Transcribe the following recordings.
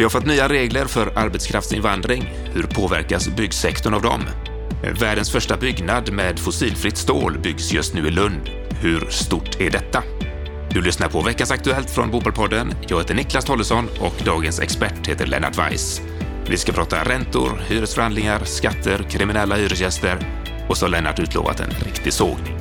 Vi har fått nya regler för arbetskraftsinvandring. Hur påverkas byggsektorn av dem? Världens första byggnad med fossilfritt stål byggs just nu i Lund. Hur stort är detta? Du lyssnar på veckans Aktuellt från Bopelpodden. Jag heter Niklas Tollesson och dagens expert heter Lennart Weiss. Vi ska prata räntor, hyresförhandlingar, skatter, kriminella hyresgäster och så har Lennart utlovat en riktig sågning.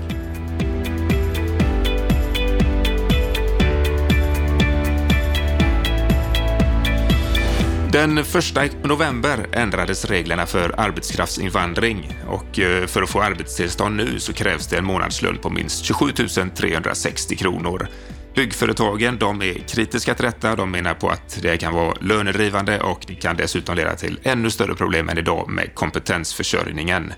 Den 1 november ändrades reglerna för arbetskraftsinvandring och eh, för att få arbetstillstånd nu så krävs det en månadslön på minst 27 360 kronor. Byggföretagen de är kritiska till detta. De menar på att det kan vara lönedrivande och det kan dessutom leda till ännu större problem än idag med kompetensförsörjningen.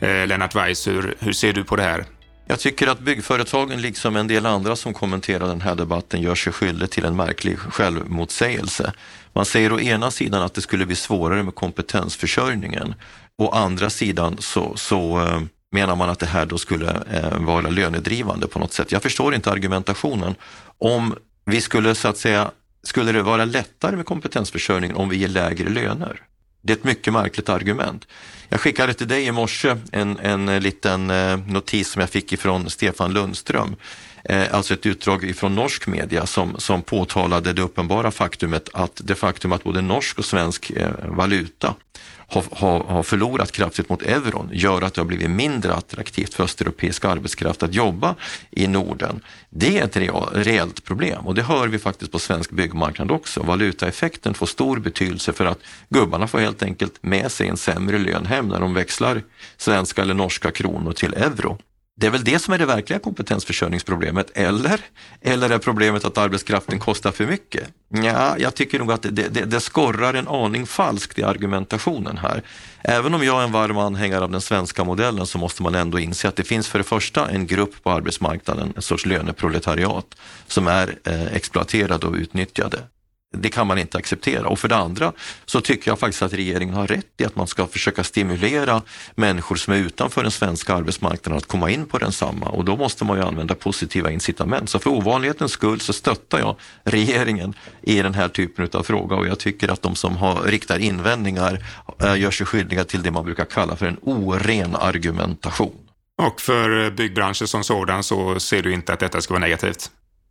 Eh, Lennart Weiss, hur, hur ser du på det här? Jag tycker att byggföretagen, liksom en del andra som kommenterar den här debatten, gör sig skyldig till en märklig självmotsägelse. Man säger å ena sidan att det skulle bli svårare med kompetensförsörjningen. Å andra sidan så, så eh, menar man att det här då skulle eh, vara lönedrivande på något sätt. Jag förstår inte argumentationen. Om vi skulle så att säga, skulle det vara lättare med kompetensförsörjningen om vi ger lägre löner? Det är ett mycket märkligt argument. Jag skickade till dig i morse en, en eh, liten eh, notis som jag fick ifrån Stefan Lundström. Eh, alltså ett utdrag ifrån norsk media som, som påtalade det uppenbara faktumet att det faktum att både norsk och svensk valuta har, har, har förlorat kraftigt mot euron gör att det har blivit mindre attraktivt för östeuropeisk arbetskraft att jobba i Norden. Det är ett reellt problem och det hör vi faktiskt på svensk byggmarknad också. Valutaeffekten får stor betydelse för att gubbarna får helt enkelt med sig en sämre lön hem när de växlar svenska eller norska kronor till euro. Det är väl det som är det verkliga kompetensförsörjningsproblemet, eller? Eller är problemet att arbetskraften kostar för mycket? Ja, jag tycker nog att det, det, det skorrar en aning falskt i argumentationen här. Även om jag är en varm anhängare av den svenska modellen så måste man ändå inse att det finns för det första en grupp på arbetsmarknaden, en sorts löneproletariat, som är eh, exploaterade och utnyttjade. Det kan man inte acceptera. Och för det andra så tycker jag faktiskt att regeringen har rätt i att man ska försöka stimulera människor som är utanför den svenska arbetsmarknaden att komma in på densamma och då måste man ju använda positiva incitament. Så för ovanlighetens skull så stöttar jag regeringen i den här typen av fråga och jag tycker att de som har, riktar invändningar eh, gör sig skyldiga till det man brukar kalla för en oren argumentation. Och för eh, byggbranschen som sådan så ser du inte att detta ska vara negativt?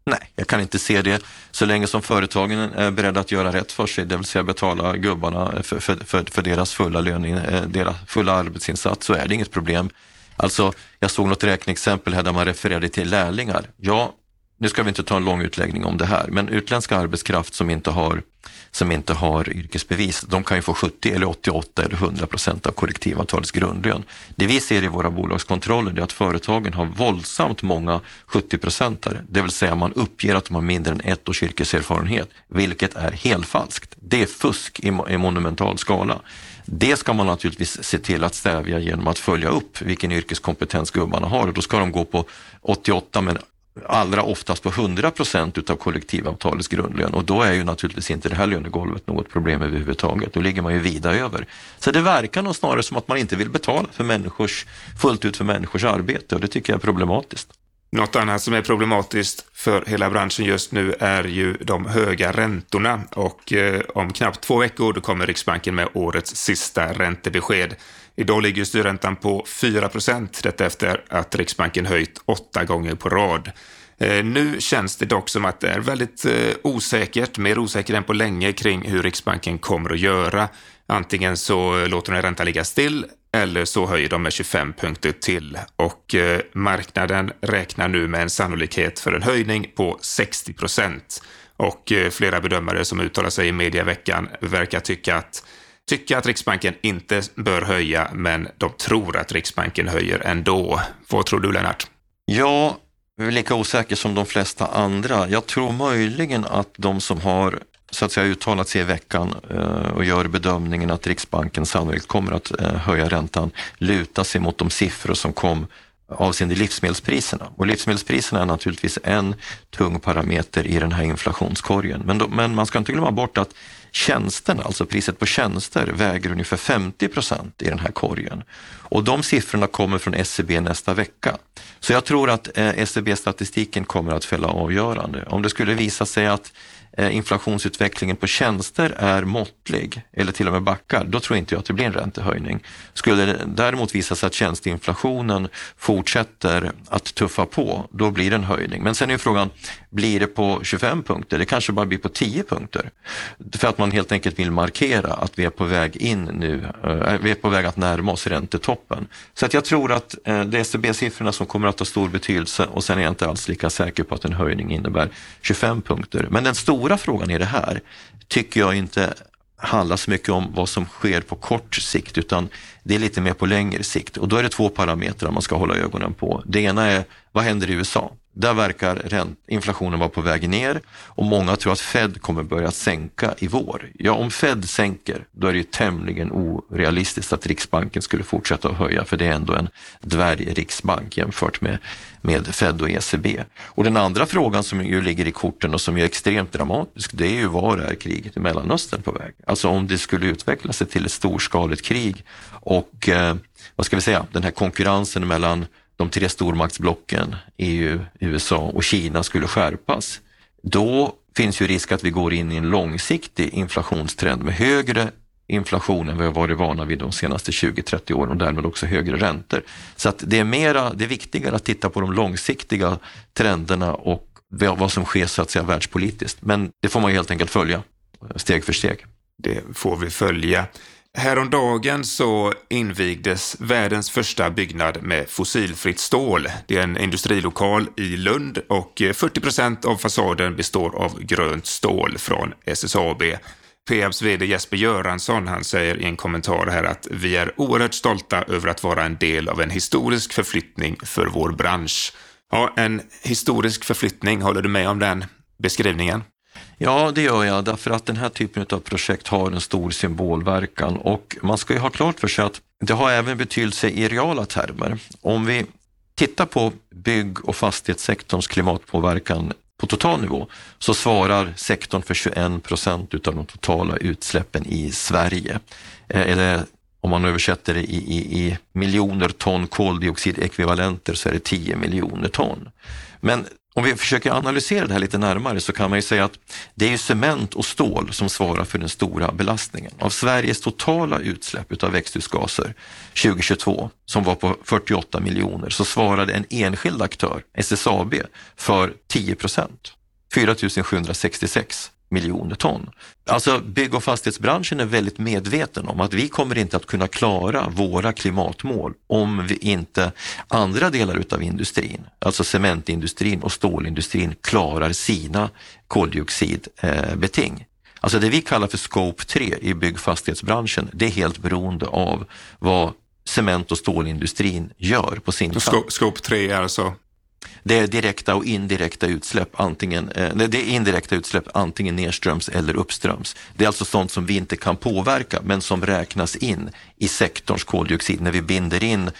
Nej, jag kan inte se det. Så länge som företagen är beredda att göra rätt för sig, det vill säga betala gubbarna för, för, för, för deras fulla lön, eh, deras fulla arbetsinsats, så är det inget problem. Alltså, jag såg något räkneexempel här där man refererade till lärlingar. Ja, nu ska vi inte ta en lång utläggning om det här, men utländsk arbetskraft som inte har, som inte har yrkesbevis, de kan ju få 70 eller 88 eller 100 procent av kollektivavtalets grundlön. Det vi ser i våra bolagskontroller är att företagen har våldsamt många 70 procentare, det vill säga man uppger att de har mindre än ett års yrkeserfarenhet, vilket är helt falskt. Det är fusk i, i monumental skala. Det ska man naturligtvis se till att stävja genom att följa upp vilken yrkeskompetens gubbarna har och då ska de gå på 88 men allra oftast på 100 procent utav kollektivavtalets grundlön och då är ju naturligtvis inte det här lönegolvet något problem överhuvudtaget. Då ligger man ju vida över. Så det verkar nog snarare som att man inte vill betala för människors, fullt ut för människors arbete och det tycker jag är problematiskt. Något annat som är problematiskt för hela branschen just nu är ju de höga räntorna och eh, om knappt två veckor då kommer Riksbanken med årets sista räntebesked. Idag ligger styrräntan på 4 procent, detta efter att Riksbanken höjt åtta gånger på rad. Eh, nu känns det dock som att det är väldigt eh, osäkert, mer osäkert än på länge kring hur Riksbanken kommer att göra. Antingen så låter de räntan ligga still eller så höjer de med 25 punkter till och eh, marknaden räknar nu med en sannolikhet för en höjning på 60 procent. Och flera bedömare som uttalar sig i media veckan verkar tycka att tycker att Riksbanken inte bör höja, men de tror att Riksbanken höjer ändå. Vad tror du, Lennart? Ja, jag är lika osäker som de flesta andra. Jag tror möjligen att de som har så att säga uttalat sig i veckan eh, och gör bedömningen att Riksbanken sannolikt kommer att eh, höja räntan lutar sig mot de siffror som kom avseende livsmedelspriserna. Och livsmedelspriserna är naturligtvis en tung parameter i den här inflationskorgen. Men, då, men man ska inte glömma bort att tjänsterna, alltså priset på tjänster, väger ungefär 50 procent i den här korgen. Och de siffrorna kommer från SCB nästa vecka. Så jag tror att eh, SCB-statistiken kommer att fälla avgörande. Om det skulle visa sig att eh, inflationsutvecklingen på tjänster är måttlig eller till och med backar, då tror inte jag att det blir en räntehöjning. Skulle det däremot visa sig att tjänsteinflationen fortsätter att tuffa på, då blir det en höjning. Men sen är frågan, blir det på 25 punkter? Det kanske bara blir på 10 punkter. För att man man helt enkelt vill markera att vi är på väg in nu, eh, vi är på väg att närma oss räntetoppen. Så att jag tror att eh, det är ECB-siffrorna som kommer att ha stor betydelse och sen är jag inte alls lika säker på att en höjning innebär 25 punkter. Men den stora frågan i det här tycker jag inte handlar så mycket om vad som sker på kort sikt utan det är lite mer på längre sikt och då är det två parametrar man ska hålla ögonen på. Det ena är vad händer i USA? Där verkar inflationen vara på väg ner och många tror att Fed kommer börja sänka i vår. Ja, om Fed sänker, då är det ju tämligen orealistiskt att Riksbanken skulle fortsätta att höja, för det är ändå en dvärgriksbank jämfört med, med Fed och ECB. Och den andra frågan som ju ligger i korten och som är extremt dramatisk, det är ju var är kriget i Mellanöstern på väg? Alltså om det skulle utveckla sig till ett storskaligt krig och eh, vad ska vi säga, den här konkurrensen mellan de tre stormaktsblocken, EU, USA och Kina skulle skärpas, då finns ju risk att vi går in i en långsiktig inflationstrend med högre inflation än vi har varit vana vid de senaste 20-30 åren och därmed också högre räntor. Så att det är mera, det är viktigare att titta på de långsiktiga trenderna och vad som sker så att säga världspolitiskt. Men det får man helt enkelt följa eh, steg för steg. Det får vi följa. Häromdagen så invigdes världens första byggnad med fossilfritt stål. Det är en industrilokal i Lund och eh, 40 procent av fasaden består av grönt stål från SSAB. Peabs VD Jesper Göransson han säger i en kommentar här att vi är oerhört stolta över att vara en del av en historisk förflyttning för vår bransch. Ja, en historisk förflyttning, håller du med om den beskrivningen? Ja, det gör jag, därför att den här typen av projekt har en stor symbolverkan och man ska ju ha klart för sig att det har även betydelse i reala termer. Om vi tittar på bygg och fastighetssektorns klimatpåverkan på total nivå så svarar sektorn för 21 procent utav de totala utsläppen i Sverige. Eh, eller om man översätter det i, i, i miljoner ton koldioxidekvivalenter så är det 10 miljoner ton. Men om vi försöker analysera det här lite närmare så kan man ju säga att det är cement och stål som svarar för den stora belastningen. Av Sveriges totala utsläpp av växthusgaser 2022, som var på 48 miljoner, så svarade en enskild aktör, SSAB, för 10 procent, 4 766 miljoner ton. Alltså bygg och fastighetsbranschen är väldigt medveten om att vi kommer inte att kunna klara våra klimatmål om vi inte andra delar utav industrin, alltså cementindustrin och stålindustrin klarar sina koldioxidbeting. Alltså det vi kallar för scope 3 i byggfastighetsbranschen, det är helt beroende av vad cement och stålindustrin gör på sin Scope, scope 3 är alltså? Det är direkta och indirekta utsläpp, antingen, eh, det är indirekta utsläpp antingen nedströms eller uppströms. Det är alltså sånt som vi inte kan påverka men som räknas in i sektorns koldioxid när vi binder in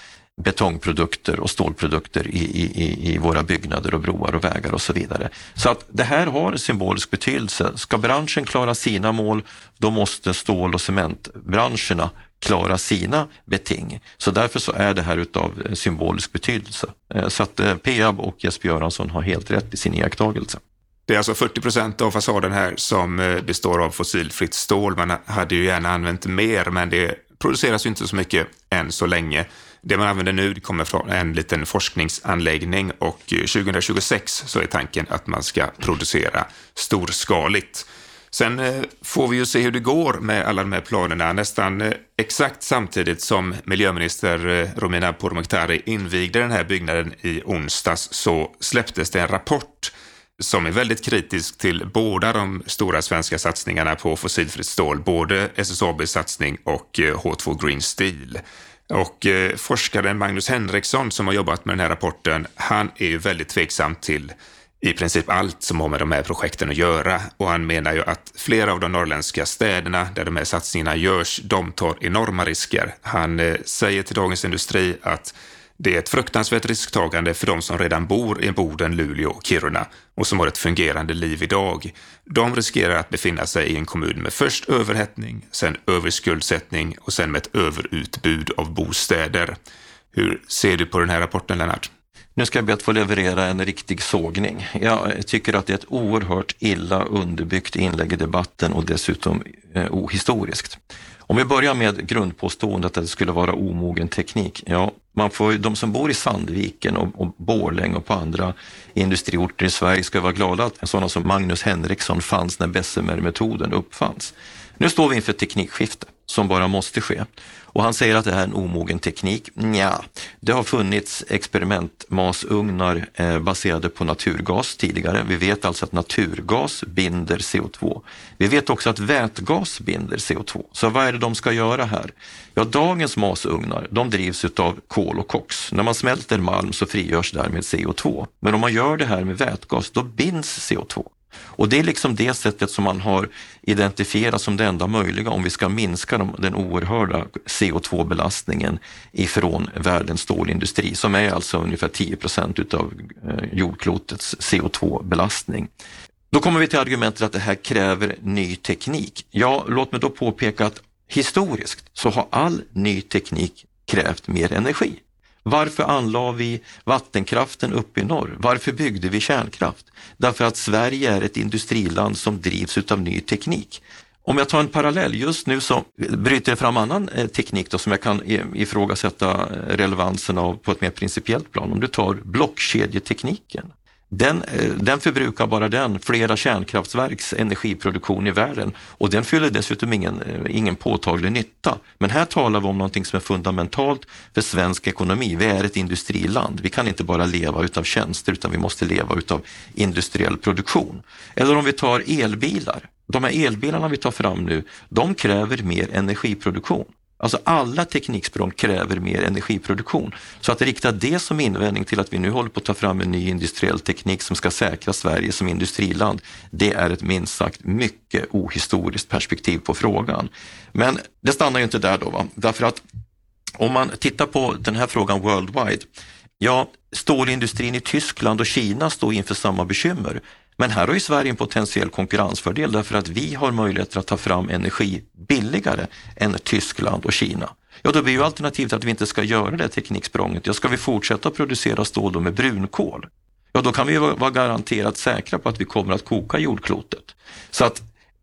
betongprodukter och stålprodukter i, i, i våra byggnader och broar och vägar och så vidare. Så att det här har en symbolisk betydelse. Ska branschen klara sina mål, då måste stål och cementbranscherna klara sina beting. Så därför så är det här utav eh, symbolisk betydelse. Eh, så att eh, Peab och Jesper Göransson har helt rätt i sin iakttagelse. Det är alltså 40 procent av fasaden här som består av fossilfritt stål. Man hade ju gärna använt mer, men det produceras ju inte så mycket än så länge. Det man använder nu kommer från en liten forskningsanläggning och 2026 så är tanken att man ska producera storskaligt. Sen eh, får vi ju se hur det går med alla de här planerna. Nästan eh, exakt samtidigt som miljöminister eh, Romina Pourmokhtari invigde den här byggnaden i onsdags så släpptes det en rapport som är väldigt kritisk till båda de stora svenska satsningarna på fossilfritt stål, både SSABs satsning och H2 Green Steel. Och forskaren Magnus Henriksson som har jobbat med den här rapporten, han är ju väldigt tveksam till i princip allt som har med de här projekten att göra. Och han menar ju att flera av de norrländska städerna där de här satsningarna görs, de tar enorma risker. Han eh, säger till Dagens Industri att det är ett fruktansvärt risktagande för de som redan bor i Boden, Luleå och Kiruna och som har ett fungerande liv idag. De riskerar att befinna sig i en kommun med först överhettning, sen överskuldsättning och sen med ett överutbud av bostäder. Hur ser du på den här rapporten, Lennart? Nu ska jag be att få leverera en riktig sågning. Jag tycker att det är ett oerhört illa underbyggt inlägg i debatten och dessutom eh, ohistoriskt. Om vi börjar med grundpåståendet att det skulle vara omogen teknik. Ja, man får, de som bor i Sandviken och, och Borlänge och på andra industriorter i Sverige ska vara glada att sådana som Magnus Henriksson fanns när Bessemer-metoden uppfanns. Nu står vi inför ett teknikskifte som bara måste ske. Och han säger att det här är en omogen teknik. Ja, det har funnits experimentmasugnar eh, baserade på naturgas tidigare. Vi vet alltså att naturgas binder CO2. Vi vet också att vätgas binder CO2. Så vad är det de ska göra här? Ja, dagens masugnar de drivs av kol och koks. När man smälter malm så frigörs därmed CO2. Men om man gör det här med vätgas, då binds CO2. Och det är liksom det sättet som man har identifierat som det enda möjliga om vi ska minska den oerhörda CO2-belastningen ifrån världens stålindustri som är alltså ungefär 10 procent utav eh, jordklotets CO2-belastning. Då kommer vi till argumentet att det här kräver ny teknik. Ja, låt mig då påpeka att historiskt så har all ny teknik krävt mer energi. Varför anlade vi vattenkraften uppe i norr? Varför byggde vi kärnkraft? Därför att Sverige är ett industriland som drivs utav ny teknik. Om jag tar en parallell, just nu så bryter det fram annan eh, teknik då, som jag kan ifrågasätta eh, relevansen av på ett mer principiellt plan. Om du tar blockkedjetekniken. Den, eh, den förbrukar bara den flera kärnkraftverks energiproduktion i världen och den fyller dessutom ingen, eh, ingen påtaglig nytta. Men här talar vi om någonting som är fundamentalt för svensk ekonomi. Vi är ett industriland. Vi kan inte bara leva utav tjänster utan vi måste leva utav industriell produktion. Eller om vi tar elbilar. De här elbilarna vi tar fram nu, de kräver mer energiproduktion. Alltså alla tekniksprång kräver mer energiproduktion. Så att rikta det som invändning till att vi nu håller på att ta fram en ny industriell teknik som ska säkra Sverige som industriland, det är ett minst sagt mycket ohistoriskt perspektiv på frågan. Men det stannar ju inte där då, va? därför att om man tittar på den här frågan worldwide, ja, stålindustrin i Tyskland och Kina står inför samma bekymmer. Men här har ju Sverige en potentiell konkurrensfördel därför att vi har möjligheter att ta fram energi billigare än Tyskland och Kina. Ja, då blir ju alternativet att vi inte ska göra det tekniksprånget. Ja, ska vi fortsätta producera stål då med brunkol? Ja, då kan vi vara garanterat säkra på att vi kommer att koka jordklotet. Så att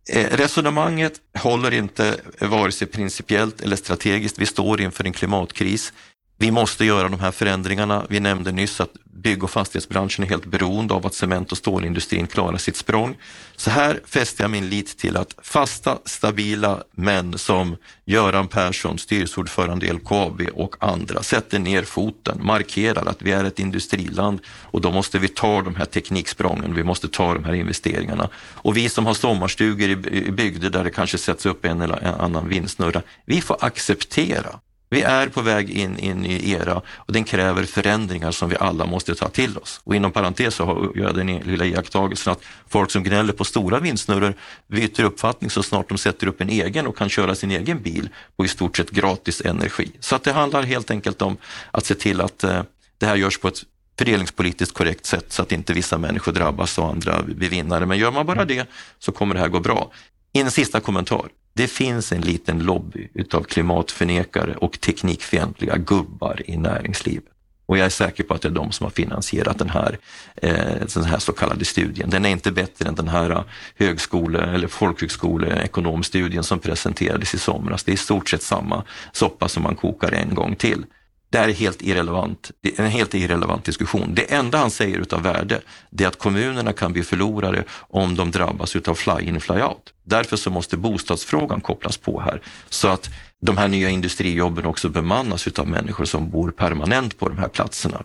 eh, resonemanget håller inte vare sig principiellt eller strategiskt. Vi står inför en klimatkris. Vi måste göra de här förändringarna. Vi nämnde nyss att bygg och fastighetsbranschen är helt beroende av att cement och stålindustrin klarar sitt språng. Så här fäster jag min lit till att fasta, stabila män som Göran Persson, styrelseordförande i LKAB och andra sätter ner foten, markerar att vi är ett industriland och då måste vi ta de här tekniksprången, vi måste ta de här investeringarna. Och vi som har sommarstugor i bygder där det kanske sätts upp en eller annan vindsnurra, vi får acceptera vi är på väg in i en ny era och den kräver förändringar som vi alla måste ta till oss. Och inom parentes så gör jag den lilla iakttagelsen att folk som gnäller på stora vindsnurror byter uppfattning så snart de sätter upp en egen och kan köra sin egen bil på i stort sett gratis energi. Så att det handlar helt enkelt om att se till att eh, det här görs på ett fördelningspolitiskt korrekt sätt så att inte vissa människor drabbas och andra blir vinnare. Men gör man bara det så kommer det här gå bra. En sista kommentar. Det finns en liten lobby utav klimatförnekare och teknikfientliga gubbar i näringslivet. Och jag är säker på att det är de som har finansierat den här, eh, den här så kallade studien. Den är inte bättre än den här eh, högskole eller folkhögskoleekonomstudien som presenterades i somras. Det är i stort sett samma soppa som man kokar en gång till. Det är helt irrelevant, det är en helt irrelevant diskussion. Det enda han säger utav värde, det är att kommunerna kan bli förlorare om de drabbas utav fly-in, fly-out. Därför så måste bostadsfrågan kopplas på här, så att de här nya industrijobben också bemannas utav människor som bor permanent på de här platserna.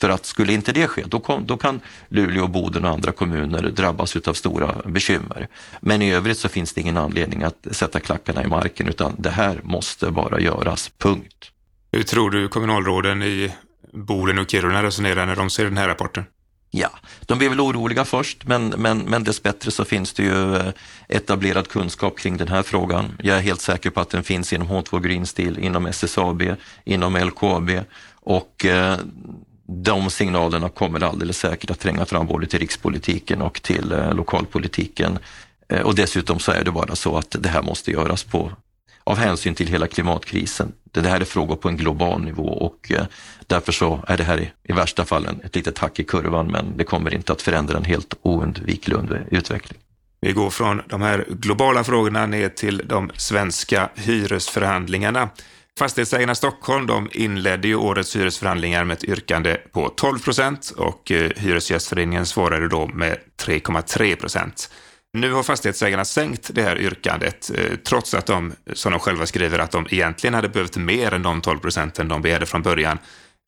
För att skulle inte det ske, då, kom, då kan Luleå, Boden och andra kommuner drabbas utav stora bekymmer. Men i övrigt så finns det ingen anledning att sätta klackarna i marken, utan det här måste bara göras, punkt. Hur tror du kommunalråden i Boden och Kiruna resonerar när de ser den här rapporten? Ja, de blir väl oroliga först, men, men, men dessbättre så finns det ju eh, etablerad kunskap kring den här frågan. Jag är helt säker på att den finns inom H2 Green Steel, inom SSAB, inom LKAB och eh, de signalerna kommer alldeles säkert att tränga fram både till rikspolitiken och till eh, lokalpolitiken. Eh, och dessutom så är det bara så att det här måste göras på av hänsyn till hela klimatkrisen. Det här är frågor på en global nivå och eh, därför så är det här i, värsta fall ett litet hack i kurvan men det kommer inte att förändra en helt oundviklig utveckling. Vi går från de här globala frågorna ner till de svenska hyresförhandlingarna. Fastighetsägarna Stockholm de inledde ju årets hyresförhandlingar med ett yrkande på 12 procent och eh, Hyresgästföreningen svarade då med 3,3 procent. Nu har fastighetsägarna sänkt det här yrkandet, eh, trots att de, som de själva skriver, att de egentligen hade behövt mer än de 12 procenten de begärde från början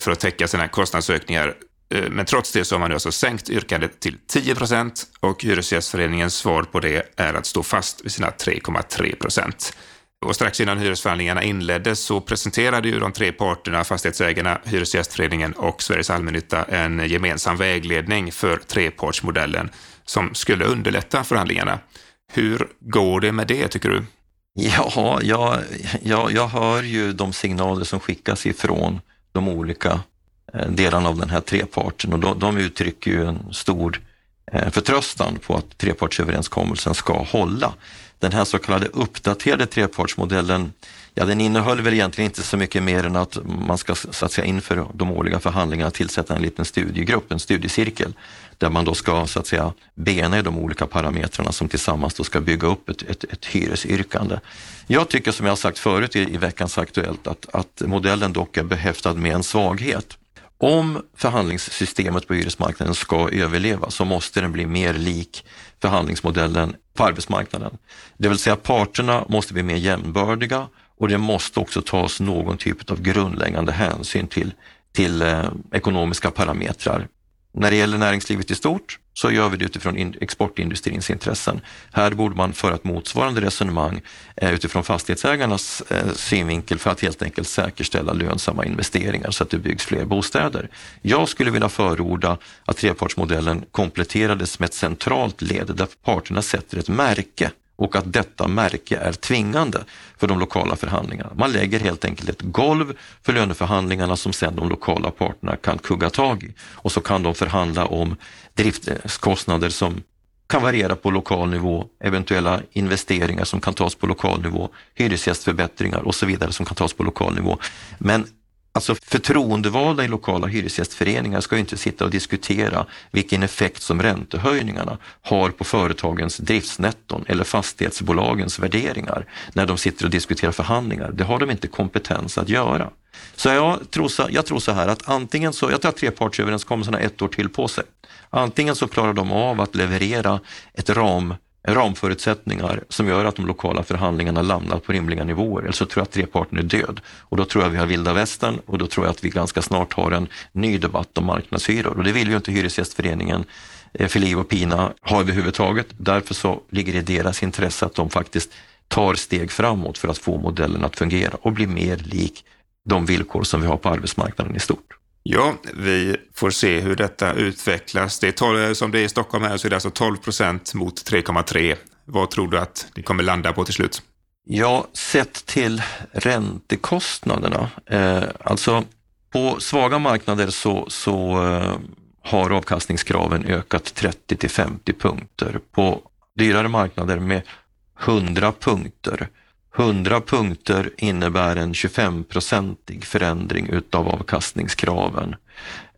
för att täcka sina kostnadsökningar. Eh, men trots det så har man nu alltså sänkt yrkandet till 10 procent och Hyresgästföreningens svar på det är att stå fast vid sina 3,3 procent. Och strax innan hyresförhandlingarna inleddes så presenterade ju de tre parterna, fastighetsägarna, Hyresgästföreningen och Sveriges Allmännytta, en gemensam vägledning för trepartsmodellen som skulle underlätta förhandlingarna. Hur går det med det, tycker du? Ja, jag, jag, jag hör ju de signaler som skickas ifrån de olika eh, delarna av den här treparten och de, de uttrycker ju en stor eh, förtröstan på att trepartsöverenskommelsen ska hålla. Den här så kallade uppdaterade trepartsmodellen, ja den innehöll väl egentligen inte så mycket mer än att man ska så att säga inför de årliga förhandlingarna tillsätta en liten studiegrupp, en studiecirkel, där man då ska så att säga bena i de olika parametrarna som tillsammans då ska bygga upp ett, ett, ett hyresyrkande. Jag tycker som jag sagt förut i, i veckans Aktuellt att, att modellen dock är behäftad med en svaghet. Om förhandlingssystemet på hyresmarknaden ska överleva så måste den bli mer lik förhandlingsmodellen på arbetsmarknaden. Det vill säga parterna måste bli mer jämnbördiga och det måste också tas någon typ av grundläggande hänsyn till, till eh, ekonomiska parametrar när det gäller näringslivet i stort så gör vi det utifrån exportindustrins intressen. Här borde man föra ett motsvarande resonemang eh, utifrån fastighetsägarnas eh, synvinkel för att helt enkelt säkerställa lönsamma investeringar så att det byggs fler bostäder. Jag skulle vilja förorda att trepartsmodellen kompletterades med ett centralt led där parterna sätter ett märke och att detta märke är tvingande för de lokala förhandlingarna. Man lägger helt enkelt ett golv för löneförhandlingarna som sedan de lokala parterna kan kugga tag i och så kan de förhandla om driftskostnader som kan variera på lokal nivå, eventuella investeringar som kan tas på lokal nivå, hyresgästförbättringar och så vidare som kan tas på lokal nivå. Men Alltså förtroendevalda i lokala hyresgästföreningar ska ju inte sitta och diskutera vilken effekt som räntehöjningarna har på företagens driftsnetton eller fastighetsbolagens värderingar när de sitter och diskuterar förhandlingar. Det har de inte kompetens att göra. Så jag tror så, jag tror så här att antingen så, jag tror att trepartsöverenskommelsen har ett år till på sig. Antingen så klarar de av att leverera ett ram ramförutsättningar som gör att de lokala förhandlingarna landar på rimliga nivåer. Eller så tror jag att treparten är död och då tror jag vi har vilda västern och då tror jag att vi ganska snart har en ny debatt om marknadshyror och det vill ju inte Hyresgästföreningen eh, för liv och pina ha överhuvudtaget. Därför så ligger det i deras intresse att de faktiskt tar steg framåt för att få modellen att fungera och bli mer lik de villkor som vi har på arbetsmarknaden i stort. Ja, vi får se hur detta utvecklas. Det är 12, eh, som det är i Stockholm här så är det alltså 12 procent mot 3,3. Vad tror du att det kommer landa på till slut? Ja, sett till räntekostnaderna, eh, alltså på svaga marknader så, så eh, har avkastningskraven ökat 30 till 50 punkter. På dyrare marknader med 100 punkter 100 punkter innebär en 25-procentig förändring utav avkastningskraven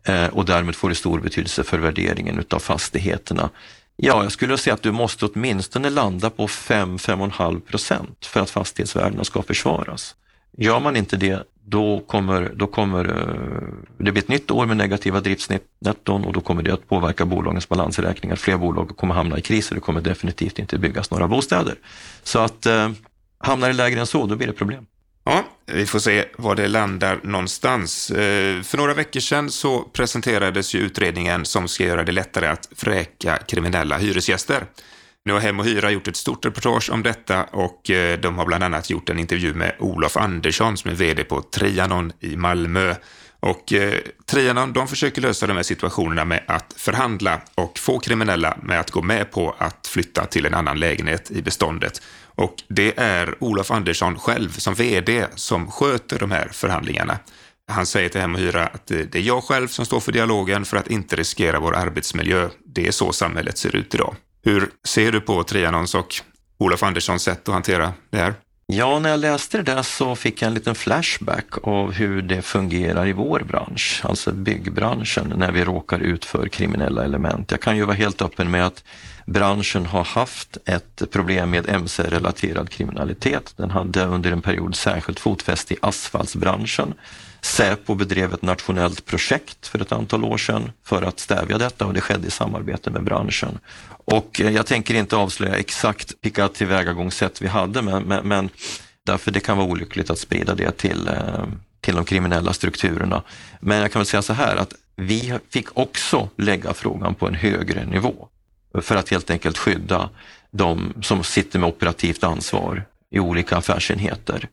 eh, och därmed får det stor betydelse för värderingen utav fastigheterna. Ja, jag skulle säga att du måste åtminstone landa på 5-5,5 procent för att fastighetsvärdena ska försvaras. Gör man inte det, då kommer, då kommer eh, det bli ett nytt år med negativa driftsnetton och då kommer det att påverka bolagens balansräkningar. Fler bolag kommer hamna i kris och det kommer definitivt inte byggas några bostäder. Så att eh, Hamnar det lägre än så, då blir det problem. Ja, vi får se var det landar någonstans. Eh, för några veckor sedan så presenterades ju utredningen som ska göra det lättare att vräka kriminella hyresgäster. Nu har Hem och Hyra gjort ett stort reportage om detta och eh, de har bland annat gjort en intervju med Olof Andersson som är VD på Trianon i Malmö. Och eh, Trianon, de försöker lösa de här situationerna med att förhandla och få kriminella med att gå med på att flytta till en annan lägenhet i beståndet. Och det är Olof Andersson själv som VD som sköter de här förhandlingarna. Han säger till Hem och Hyra att eh, det är jag själv som står för dialogen för att inte riskera vår arbetsmiljö. Det är så samhället ser ut idag. Hur ser du på Trianons och Olof Anderssons sätt att hantera det här? Ja, när jag läste det där så fick jag en liten flashback av hur det fungerar i vår bransch, alltså byggbranschen, när vi råkar ut för kriminella element. Jag kan ju vara helt öppen med att branschen har haft ett problem med mc-relaterad kriminalitet. Den hade under en period särskilt fotfäste i asfaltsbranschen. Säpo bedrev ett nationellt projekt för ett antal år sedan för att stävja detta och det skedde i samarbete med branschen. Och eh, jag tänker inte avslöja exakt vilka tillvägagångssätt vi hade, men, men, men därför det kan vara olyckligt att sprida det till, eh, till de kriminella strukturerna. Men jag kan väl säga så här att vi fick också lägga frågan på en högre nivå för att helt enkelt skydda de som sitter med operativt ansvar i olika affärsenheter.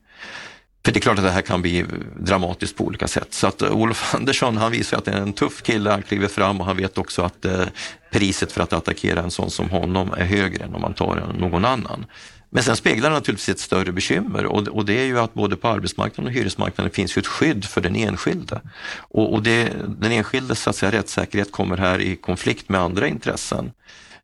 För det är klart att det här kan bli dramatiskt på olika sätt. Så att eh, Olof Andersson han visar att det är en tuff kille, han kliver fram och han vet också att eh, priset för att attackera en sån som honom är högre än om man tar någon annan. Men sen speglar det naturligtvis ett större bekymmer och, det är ju att både på arbetsmarknaden och hyresmarknaden finns ju ett skydd för den enskilde. Och, och det, den enskildes så att säga, rättssäkerhet kommer här i konflikt med andra intressen.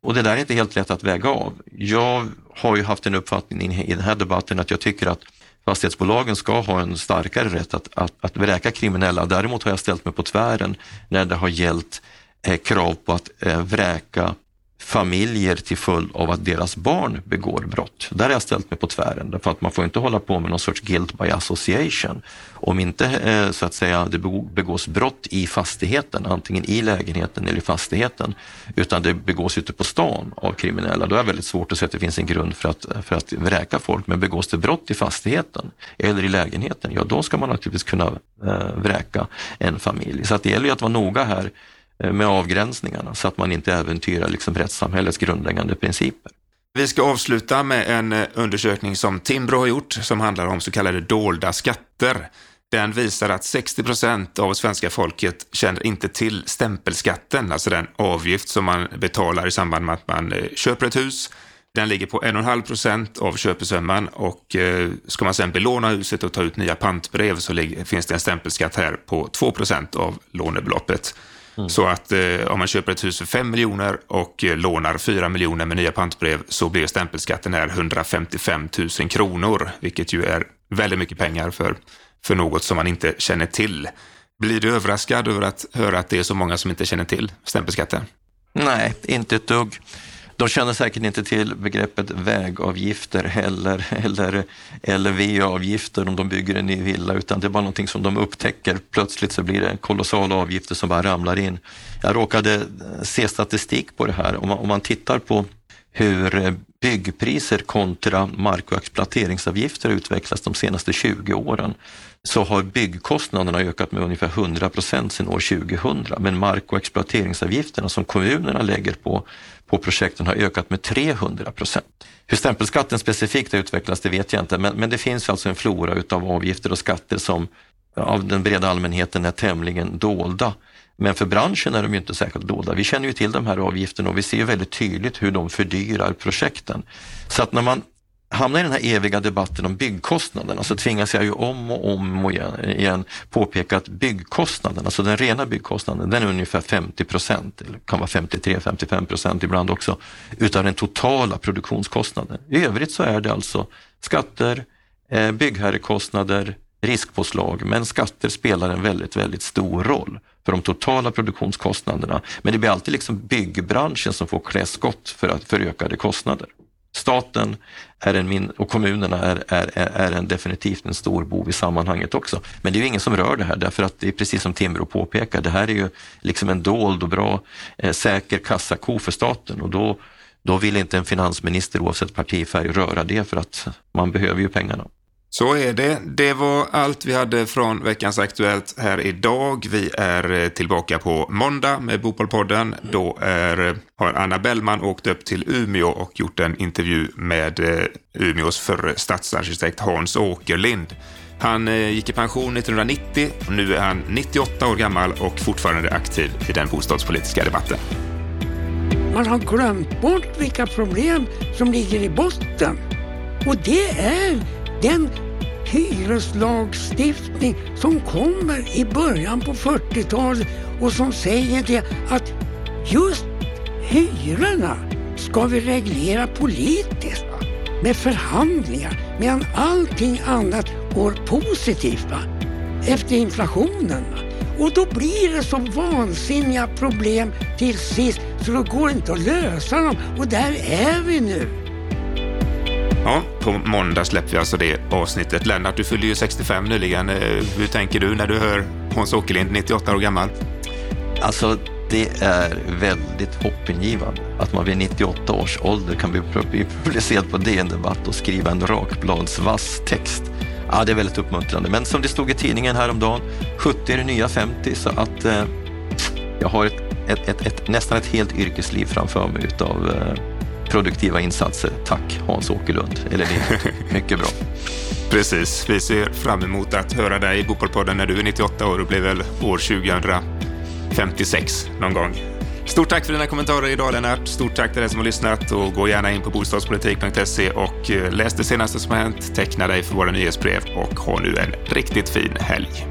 Och det där är inte helt lätt att väga av. Jag har ju haft en uppfattning i den här debatten att jag tycker att fastighetsbolagen ska ha en starkare rätt att, att, att vräka kriminella. Däremot har jag ställt mig på tvären när det har gällt eh, krav på att eh, vräka familjer till följd av att deras barn begår brott. Där har jag ställt mig på tvären, därför att man får inte hålla på med någon sorts guilt by association. Om inte eh, så att säga det begås brott i fastigheten, antingen i lägenheten eller i fastigheten, utan det begås ute på stan av kriminella, då är det väldigt svårt att se att det finns en grund för att, för att vräka folk. Men begås det brott i fastigheten eller i lägenheten, ja då ska man naturligtvis kunna eh, vräka en familj. Så att det gäller ju att vara noga här Eh, med avgränsningarna så att man inte äventyrar liksom rättssamhällets grundläggande principer. Vi ska avsluta med en eh, undersökning som Timbro har gjort som handlar om så kallade dolda skatter. Den visar att 60 procent av svenska folket känner inte till stämpelskatten, alltså den avgift som man betalar i samband med att man eh, köper ett hus. Den ligger på 1,5 procent av köpesumman och ska man sedan belåna huset och ta ut nya pantbrev så finns det en stämpelskatt här på 2 procent av lånebeloppet. Mm. Så att eh, om man köper ett hus för 5 miljoner och eh, lånar 4 miljoner med nya pantbrev så blir stämpelskatten här 155 000 kronor, vilket ju är väldigt mycket pengar för, för något som man inte känner till. Blir du överraskad över att höra att det är så många som inte känner till stämpelskatten? Nej, inte ett dugg. De känner säkert inte till begreppet vägavgifter heller eller, eller VA-avgifter om de bygger en ny villa, utan det är bara någonting som de upptäcker. Plötsligt så blir det kolossala avgifter som bara ramlar in. Jag råkade se statistik på det här. Om man, om man tittar på hur eh, byggpriser kontra mark och exploateringsavgifter utvecklats de senaste 20 åren så har byggkostnaderna ökat med ungefär 100 procent sedan år 2000. Men mark och exploateringsavgifterna som kommunerna lägger på på projekten har ökat med 300 procent. Hur stämpelskatten specifikt har utvecklats det vet jag inte, men, men det finns alltså en flora utav avgifter och skatter som av den breda allmänheten är tämligen dolda. Men för branschen är de ju inte särskilt dolda. Vi känner ju till de här avgifterna och vi ser väldigt tydligt hur de fördyrar projekten. Så att när man hamnar i den här eviga debatten om byggkostnaderna så tvingas jag ju om och om igen påpeka att byggkostnaden, alltså den rena byggkostnaden, den är ungefär 50 procent, eller kan vara 53-55 procent ibland också, utav den totala produktionskostnaden. I övrigt så är det alltså skatter, eh, byggherrekostnader, riskpåslag, men skatter spelar en väldigt, väldigt stor roll för de totala produktionskostnaderna. Men det blir alltid liksom byggbranschen som får klä skott för, att, för ökade kostnader. Staten är en min och kommunerna är, är, är en definitivt en stor bov i sammanhanget också. Men det är ju ingen som rör det här därför att det är precis som Timbro påpekar, det här är ju liksom en dold och bra eh, säker kassako för staten och då, då vill inte en finansminister oavsett partifärg röra det för att man behöver ju pengarna. Så är det. Det var allt vi hade från veckans Aktuellt här idag. Vi är eh, tillbaka på måndag med Bopolpodden. Då är, eh, har Anna Bellman åkt upp till Umeå och gjort en intervju med eh, Umeås förre stadsarkitekt Hans Åkerlind. Han gick i pension 1990 och nu är han 98 år gammal och fortfarande aktiv i den bostadspolitiska debatten. Man har glömt bort vilka problem som ligger i botten. Och det är den hyreslagstiftning som kommer i början på 40-talet och som säger det att just hyrorna ska vi reglera politiskt. med förhandlingar medan allting annat går positivt va? efter inflationen. Va? Och då blir det så vansinniga problem till sist så då går det inte att lösa dem. Och där är vi nu. På måndag släpper vi alltså det avsnittet. Lennart, du fyllde ju 65 nyligen. Eh, hur tänker du när du hör Hans Åkerlind, 98 år gammal? Alltså, det är väldigt hoppingivande att man vid 98 års ålder kan bli publicerad på DN Debatt och skriva en rakbladsvass text. Ja, det är väldigt uppmuntrande. Men som det stod i tidningen häromdagen, 70 är det nya 50, så att eh, jag har ett, ett, ett, ett, nästan ett helt yrkesliv framför mig utav eh, produktiva insatser. Tack Hans Åkerlund, eller det. Mycket bra. Precis, vi ser fram emot att höra dig i Fotbollspodden när du är 98 år och blir väl år 2056 någon gång. Stort tack för dina kommentarer idag Lennart. Stort tack till dig som har lyssnat och gå gärna in på bostadspolitik.se och eh, läs det senaste som har hänt, teckna dig för våra nyhetsbrev och ha nu en riktigt fin helg.